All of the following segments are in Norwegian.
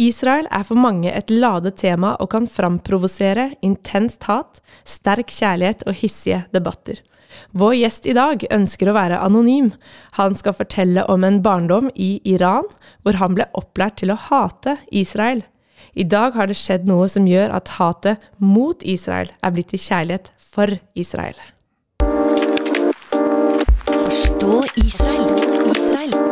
Israel er for mange et ladet tema og kan framprovosere intenst hat, sterk kjærlighet og hissige debatter. Vår gjest i dag ønsker å være anonym. Han skal fortelle om en barndom i Iran, hvor han ble opplært til å hate Israel. I dag har det skjedd noe som gjør at hatet mot Israel er blitt til kjærlighet for Israel. Forstå Israel. Israel.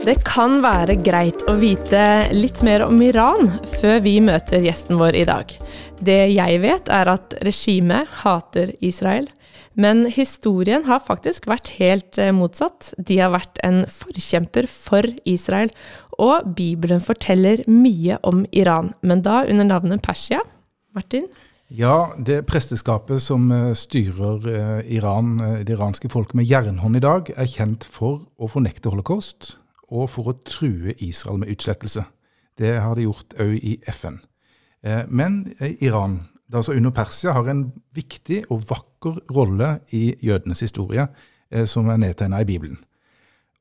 Det kan være greit å vite litt mer om Iran før vi møter gjesten vår i dag. Det jeg vet, er at regimet hater Israel. Men historien har faktisk vært helt eh, motsatt. De har vært en forkjemper for Israel. Og Bibelen forteller mye om Iran, men da under navnet Persia. Martin? Ja, det presteskapet som eh, styrer eh, Iran, det iranske folket med jernhånd i dag, er kjent for å fornekte holocaust og for å true Israel med utslettelse. Det har de gjort òg i FN. Eh, men eh, Iran, altså under Persia, har en viktig og vakker rolle i jødenes historie, eh, som er nedtegna i Bibelen.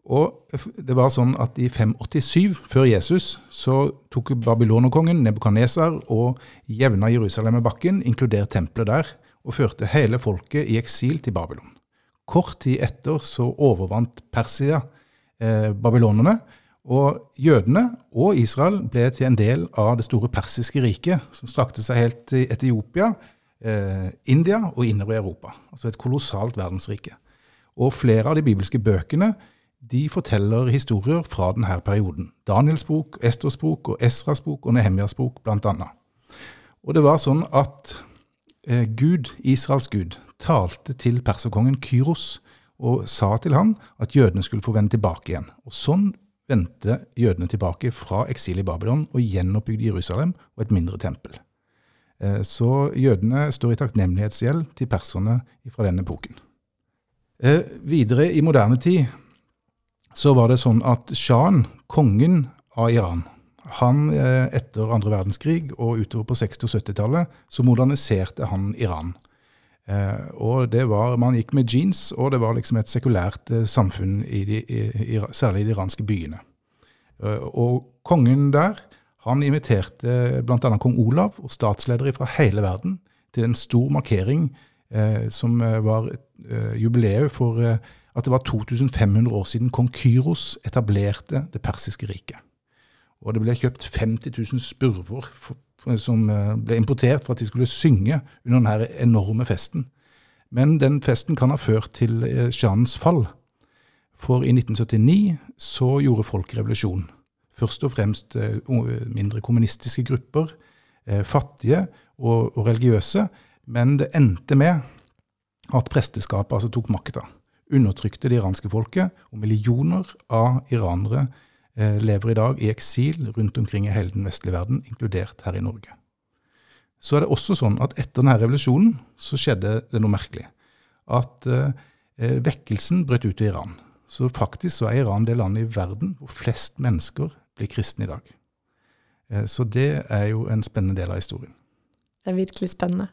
Og det var sånn at I 587 før Jesus så tok babylonerkongen Nebukadnesar og jevna Jerusalem med bakken, inkludert tempelet der, og førte hele folket i eksil til Babylon. Kort tid etter så overvant Persia babylonerne. Og jødene og Israel ble til en del av det store persiske riket, som strakte seg helt til Etiopia, eh, India og innover i Europa. Altså et kolossalt verdensrike. Og flere av de bibelske bøkene de forteller historier fra denne perioden. Daniels bok, Esters bok og Esras bok og Nehemjas bok, bl.a. Og det var sånn at eh, Gud, Israels Gud, talte til perserkongen Kyros og sa til han at jødene skulle få vende tilbake igjen. Og Sånn vendte jødene tilbake fra eksil i Babylon og gjenoppbygde Jerusalem og et mindre tempel. Eh, så jødene står i takknemlighetsgjeld til perserne fra denne epoken. Eh, videre i moderne tid så var det sånn at sjahen, kongen av Iran, han eh, etter andre verdenskrig og utover på 60- og 70-tallet, så moderniserte han Iran. Eh, og det var, Man gikk med jeans, og det var liksom et sekulært eh, samfunn, i de, i, særlig i de iranske byene. Eh, og kongen der han inviterte bl.a. kong Olav og statsledere fra hele verden til en stor markering som var jubileet for at det var 2500 år siden kong Kyros etablerte det persiske riket. Og det ble kjøpt 50 000 spurver som eh, ble importert for at de skulle synge under denne enorme festen. Men den festen kan ha ført til eh, shahens fall. For i 1979 så gjorde folk revolusjon. Først og fremst eh, mindre kommunistiske grupper, fattige og, og religiøse. Men det endte med at presteskapet altså tok makta. Undertrykte det iranske folket, og millioner av iranere lever i dag i eksil rundt omkring i hele den vestlige verden, inkludert her i Norge. Så er det også sånn at etter denne revolusjonen så skjedde det noe merkelig. At eh, eh, vekkelsen brøt ut i Iran. Så faktisk så er Iran det landet i verden hvor flest mennesker blir kristne i dag. Eh, så det er jo en spennende del av historien. Det er virkelig spennende.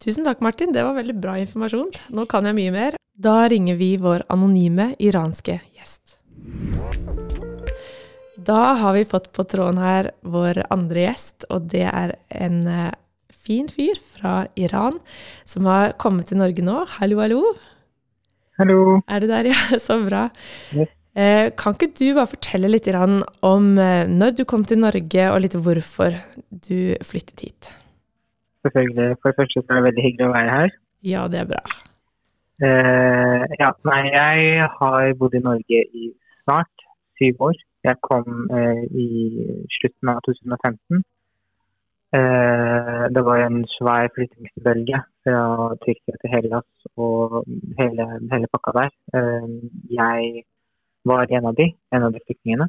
Tusen takk, Martin. Det var veldig bra informasjon. Nå kan jeg mye mer. Da ringer vi vår anonyme iranske gjest. Da har vi fått på tråden her vår andre gjest, og det er en uh, fin fyr fra Iran som har kommet til Norge nå. Hallo, hallo. Hallo. Er du der, ja? Så bra. Yes. Uh, kan ikke du bare fortelle litt om uh, når du kom til Norge, og litt hvorfor du flyttet hit? Selvfølgelig. For det første så er det veldig hyggelig å være her. Ja, det er bra. ja, nei, jeg har bodd i Norge i snart syv år. Jeg kom eh, i slutten av 2015. Eh, det var en svær flyttingsbølge fra Tyrkia til Hellas og hele, hele pakka der. Eh, jeg var en av de, en av de flyktningene.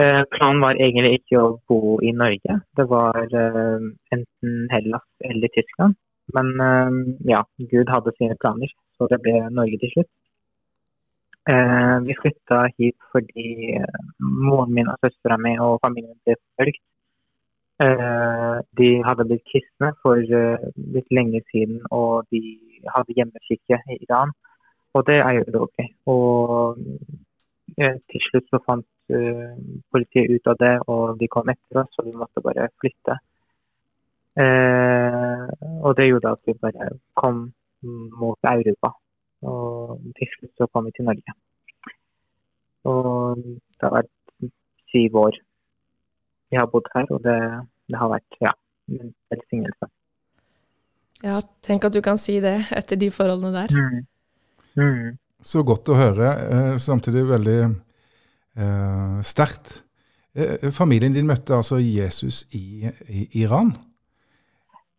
Planen var egentlig ikke å bo i Norge. Det var enten Hellas eller Tyskland. Men ja, Gud hadde sine planer, så det ble Norge til slutt. Eh, vi flytta hit fordi eh, moren min og søstera mi og familien ble forfulgt. Eh, de hadde blitt kristne for litt lenge siden, og de hadde hjemmekirke i Iran. Og det er jo ulovlig. Og eh, til slutt så fant uh, politiet ut av det, og de kom etter oss, og vi måtte bare flytte. Og det gjorde at vi bare kom mot Europa. Og til slutt så kom vi til Norge. Og det har vært syv år vi har bodd her, og det, det har vært ja, en velsignelse. Ja, tenk at du kan si det etter de forholdene der. Mm. Mm. Så godt å høre. Eh, samtidig veldig eh, sterkt. Eh, familien din møtte altså Jesus i, i Iran?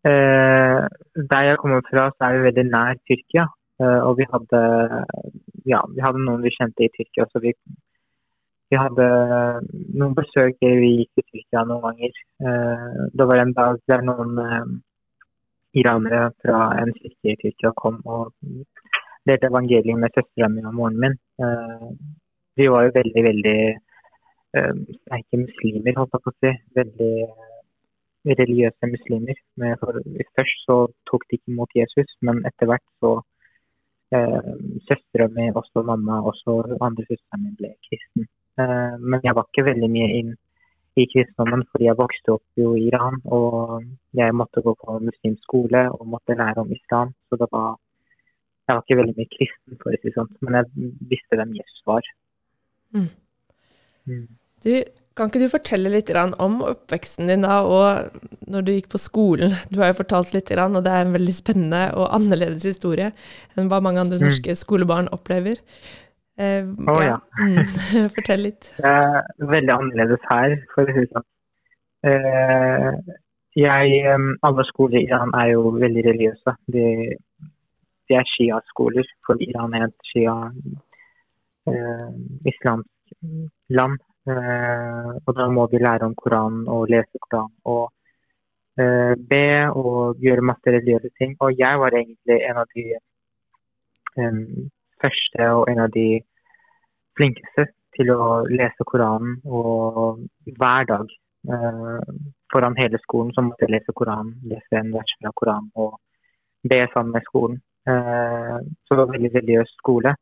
Eh, der jeg kommer fra, så er vi veldig nær Tyrkia. Eh, og vi hadde, ja, vi hadde noen vi kjente i Tyrkia, så vi, vi hadde noen besøk vi gikk til Tyrkia noen ganger. Eh, det var en dag der noen iranere fra en kirke i Tyrkia kom og delte evangeliet med søstera mi og moren min. Vi var jo veldig, veldig ikke muslimer, holdt jeg på å si. Veldig religiøse muslimer. Men først så tok de ikke imot Jesus, men etter hvert så uh, Søstera mi, også mamma, også andre søsteren min ble kristen. men jeg var ikke veldig mye inn i kristendommen fordi jeg vokste opp jo i Iran. Og jeg måtte gå på muslimsk skole og måtte lære om islam. Så det var Jeg var ikke veldig mye kristen, for å si sånt, men jeg visste hvem Jesus var. Mm. Mm. Du, kan ikke du fortelle litt om oppveksten din da, og når du gikk på skolen? Du har jo fortalt litt, og det er en veldig spennende og annerledes historie enn hva mange andre mm. norske skolebarn opplever. Uh, oh, ja. ja. Fortell litt. Det er veldig annerledes her, for å si det sånn. Uh, jeg, alle skoler i Iran er jo veldig religiøse. De, de er Shia-skoler, for Iran er et Shia-islamsk uh, land. Og da må vi lære om Koranen og lese Koranen og be og gjøre masse religiøse ting. Og jeg var egentlig en av de um, første og en av de flinkeste til å lese Koranen. Og hver dag eh, foran hele skolen så måtte jeg lese Koranen, lese en vers fra Koranen og be sammen med skolen. Eh, så det var en veldig religiøs skole.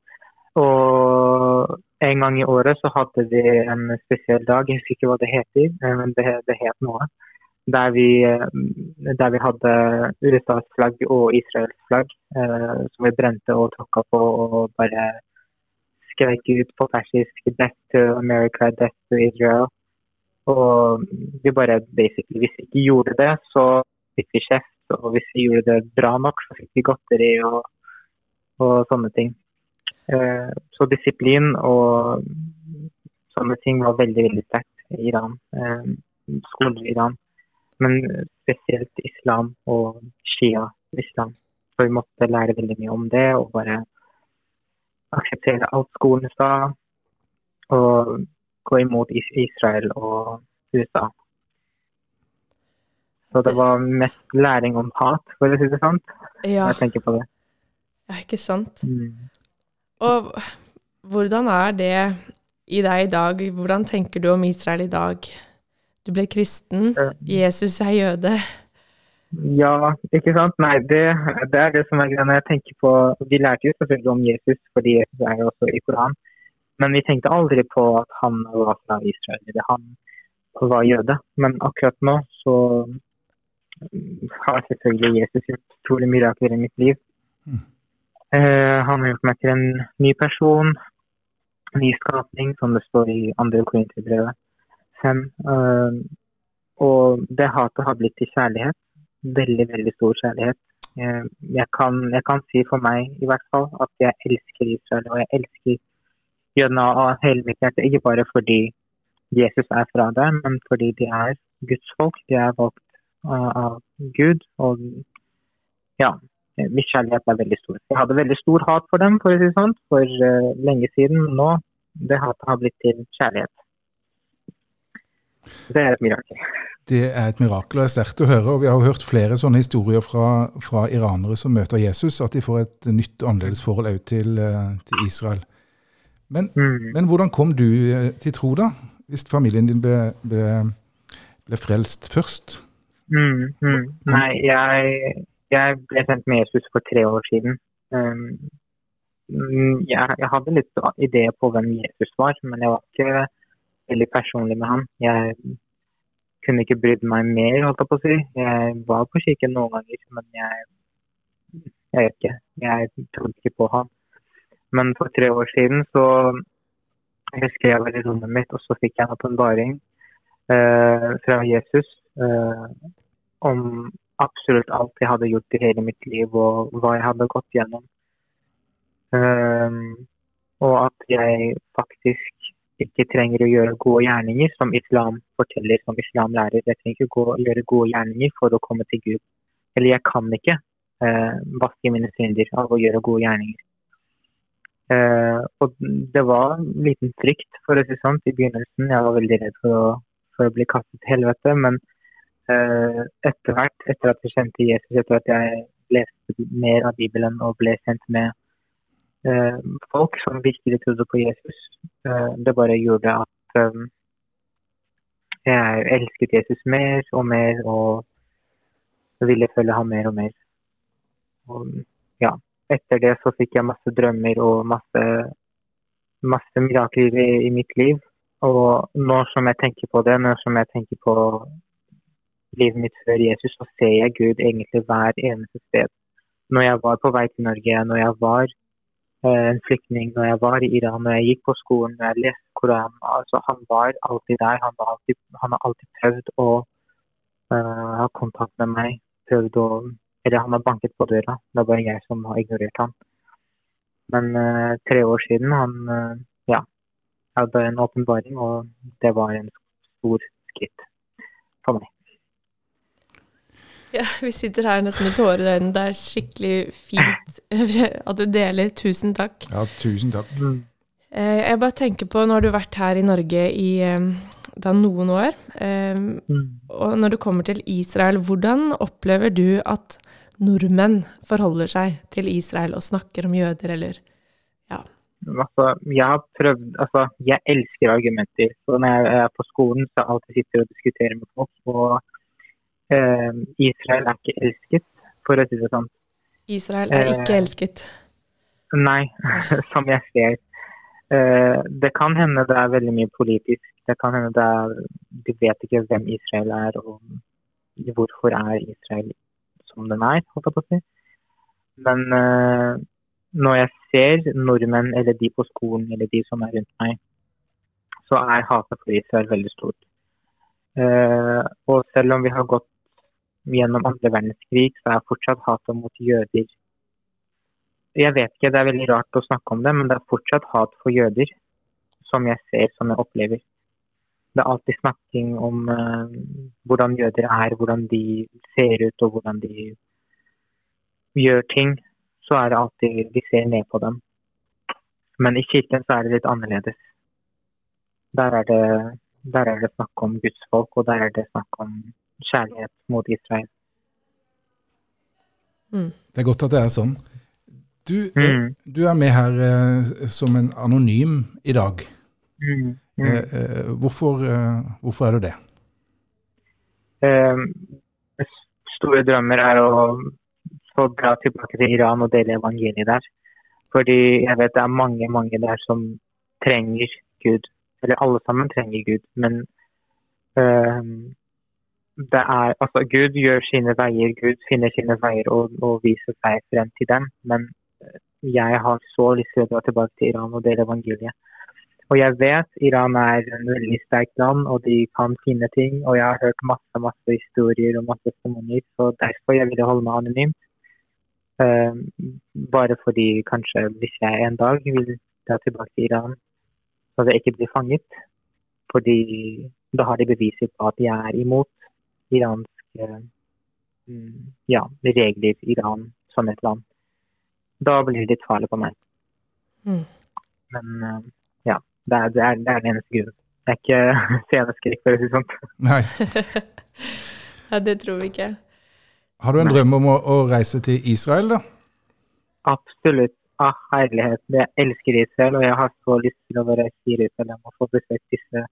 Og en gang i året så hadde vi en spesiell dag, jeg husker ikke hva det heter, eh, men det, det het noe. Der vi, eh, der vi, hadde USAs flagg og Israels flagg, eh, som vi brente og tråkka på og bare skrek ut på persisk 'Death to America, death to Israel'. Og vi bare basically Hvis vi ikke gjorde det, så fikk vi kjeft. Og hvis vi gjorde det bra nok, så fikk vi godteri og, og sånne ting. Eh, så disiplin og sånne ting var veldig, veldig sterkt i Iran. Skoler skolen i Iran men spesielt islam og shia-islam. Så vi måtte lære veldig mye om det og bare akseptere alt skolen sa. Og gå imot Israel og USA. Så det var mest læring om hat, for å si det sant. Ja. Jeg tenker på det. Ja, ikke sant. Mm. Og hvordan er det i deg i dag? Hvordan tenker du om Israel i dag? Du ble kristen. Jesus er jøde. Ja, ikke sant. Nei, det, det er det som er greia. Jeg tenker på Vi lærte jo selvfølgelig om Jesus, fordi Jesus er jo også i Koranen. Men vi tenkte aldri på at han var fra Israel, eller han var jøde. Men akkurat nå så har selvfølgelig Jesus gjort store mirakler i mitt liv. Uh, han har gjort meg til en ny person, en ny skapning, som det står i andre korinterbrevet fem. Uh, og det hatet har blitt til kjærlighet. Veldig, veldig stor kjærlighet. Uh, jeg, kan, jeg, kan, si for meg i hvert fall at jeg elsker Israel, og jeg elsker jødene av hele mitt hjerte. Ikke bare fordi Jesus er fra der, men fordi de er Guds folk. De er valgt av Gud. Og ja, min kjærlighet er veldig stor. Jeg hadde veldig stor hat for dem for, si sånt, for uh, lenge siden. Nå det hatet har blitt til kjærlighet. Det er et mirakel. Det er et mirakel, og det er sterkt å høre. og Vi har jo hørt flere sånne historier fra, fra iranere som møter Jesus, at de får et nytt og annerledes forhold òg til, eh, til, Israel. Men, mm. men, hvordan kom du eh, til tro, da? Hvis familien din ble, ble, ble frelst først? Mm, mm. Nei, jeg, jeg, ble sendt med Jesus for tre år siden. Um, mm, jeg, hadde litt ideer på hvem Jesus var, men jeg var ikke veldig personlig med han. Jeg kunne ikke brydd meg mer, holdt jeg på å si. Jeg var på kirken noen ganger, men jeg jeg vet ikke. Jeg trodde ikke på han. Men for tre år siden så husker jeg i rommet mitt, og så fikk jeg en åpenbaring eh, fra Jesus eh, om absolutt alt jeg hadde gjort i hele mitt liv, og hva jeg hadde gått gjennom. Um, og at jeg faktisk ikke trenger å gjøre gode gjerninger, som islam forteller, som islam lærer. Jeg trenger ikke å gjøre gode gjerninger for å komme til Gud. Eller jeg kan ikke uh, vaske mine synder av å gjøre gode gjerninger. Uh, og det var en liten frykt for å si sånn i begynnelsen. Jeg var veldig redd for å, for å bli kastet til helvete. Men etter hvert, etter at jeg kjente Jesus, etter at jeg leste mer av Bibelen og ble kjent med eh, folk som virkelig trodde på Jesus, eh, det bare gjorde at eh, jeg elsket Jesus mer og mer og ville følge ham mer og mer. Og, ja, etter det så fikk jeg masse drømmer og masse, masse mirakler i, i, mitt liv. Og nå som jeg tenker på det, når som jeg tenker på livet mitt før Jesus, så ser jeg Gud egentlig hver eneste sted. Når jeg var på vei til Norge, når jeg var eh, en flyktning, når jeg var i Iran, når jeg gikk på skolen, når jeg leste Koranen altså, Han var alltid der. Han, var alltid, han har alltid prøvd å uh, ha kontakt med meg. Prøvd å eller han har banket på døra. Det er bare jeg som har ignorert han. Men uh, tre år siden han uh, ja, hadde en åpenbaring, og det var en stor skritt for meg. Ja, vi sitter her nesten med tårer i øynene. Det er skikkelig fint at du deler. Tusen takk. Ja, tusen takk. Mm. Eh, jeg bare tenker på, nå har du vært her i Norge i da noen år. Mm. Og når du kommer til Israel, hvordan opplever du at nordmenn forholder seg til Israel og snakker om jøder, eller ja. Altså, jeg har prøvd Altså, jeg elsker argumenter. Så når jeg er på skolen, så jeg alltid sitter og diskuterer med folk. Og eh, Israel er ikke elsket, for å si det sånn. Israel er ikke eh, elsket? Nei, som jeg ser. Eh, det kan hende det er veldig mye politisk. Det kan hende det er De vet ikke hvem Israel er, og hvorfor er Israel som den er, holdt jeg på å si. Men uh, når jeg ser nordmenn eller de på skolen eller de som er rundt meg, så er hatet for Israel veldig stort. Uh, og selv om vi har gått gjennom andre verdenskrig, så er fortsatt hatet mot jøder Jeg vet ikke, det er veldig rart å snakke om det, men det er fortsatt hat for jøder som jeg ser, som jeg opplever. Det er alltid snakking om uh, hvordan jøder er, hvordan de ser ut og hvordan de gjør ting. Så er det alltid de ser ned på dem. Men i kirken så er det litt annerledes. Der er det, der er det snakk om gudsfolk, og der er det snakk om kjærlighet mot Israel. Mm. Det er godt at det er sånn. Du, mm. du er med her eh, som en anonym i dag. Mm. Mm. Eh, eh, hvorfor, eh, hvorfor, er du det? store drømmer er å få dra tilbake til Iran og dele evangeliet der. Fordi jeg vet det er mange mange der som trenger Gud. Eller alle sammen trenger Gud. Men det er, altså Gud gjør sine veier, Gud finner sine veier og, og viser seg frem til dem. Men jeg har så lyst til å dra tilbake til Iran og dele evangeliet. Og jeg vet Iran er en veldig sterkt land, og de kan finne ting. Og jeg har hørt masse masse historier og masse testimonier, så derfor jeg ville holde meg anonymt. Uh, bare fordi kanskje hvis jeg en dag vil dra tilbake til Iran, så vil jeg ikke bli fanget. Fordi da har de beviset på at jeg er imot iranske uh, ja, regler, Iran som et land. Da blir det litt farlig for meg. Mm. Men uh, ja. Det er, det er, det er den eneste grunnen. Det er ikke sceneskrekk, for å si det sånn. Nei. ja, det tror vi ikke. Har du en Nei. drøm om å, å, reise til Israel, da? Absolutt. Ah, herlighet. Jeg elsker Israel, og jeg har så lyst til å være i Israel og få besøkt disse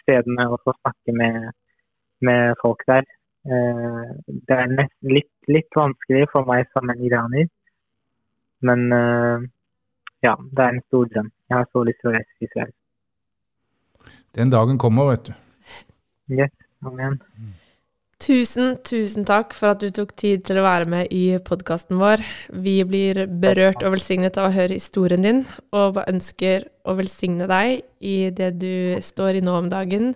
stedene og få snakke med, med folk der. Uh, det er nesten litt, litt, vanskelig for meg som en iraner, men uh, ja, det er en stor drøm. Jeg har så lyst til å reise til Israel. Den dagen kommer, vet du. Yes, amen. Tusen, tusen takk for at du tok tid til å være med i podkasten vår. Vi blir berørt og velsignet av å høre historien din, og ønsker å velsigne deg i det du står i nå om dagen.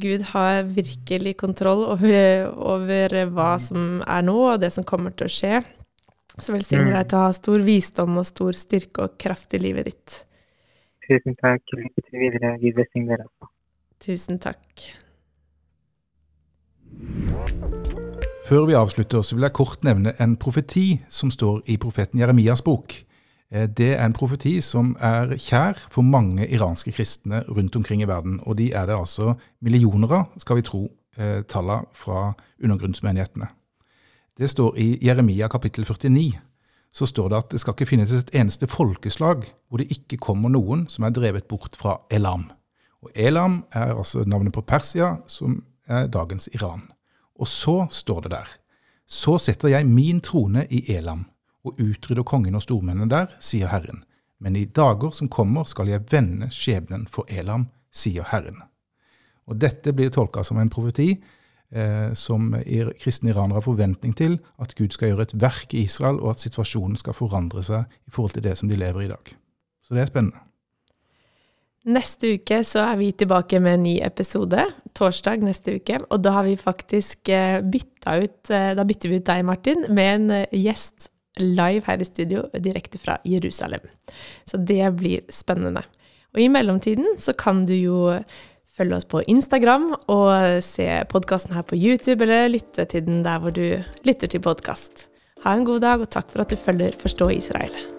Gud har virkelig kontroll over, over hva som er nå, og det som kommer til å skje. Så velsigner deg til å ha stor visdom og stor styrke og kraft i livet ditt. Tusen takk. Lykke til videre. Gud velsigne dere. også. Tusen takk. Før vi avslutter, så vil jeg kort nevne en profeti som står i profeten Jeremias bok. Eh, Det er en profeti som er kjær for mange iranske kristne rundt omkring i verden. Og de er det altså millioner av, skal vi tro, eh, tallene fra undergrunnsmenighetene. Det står i Jeremia kapittel 49. Så står det at det skal ikke finnes et eneste folkeslag hvor det ikke kommer noen som er drevet bort fra Elam. Og Elam er altså navnet på Persia, som er dagens Iran. Og så står det der. Så setter jeg min trone i Elam og utrydder kongen og stormennene der, sier Herren. Men i dager som kommer skal jeg vende skjebnen for Elam, sier Herren. Og dette blir tolka som en profeti eh, som kristne iranere har forventning til at Gud skal gjøre et verk i Israel, og at situasjonen skal forandre seg i forhold til det som de lever i i dag. Så det er spennende. Neste uke så er vi tilbake med en ny episode, torsdag neste uke. Og da har vi faktisk eh, bytta ut eh, Da bytter vi ut deg, Martin, med en eh, gjest live her i studio direkte fra Jerusalem. Så det blir spennende. Og i mellomtiden så kan du jo følge oss på Instagram og se podkasten her på YouTube, eller lytte til den der hvor du lytter til podkast. Ha en god dag, og takk for at du følger Forstå Israel.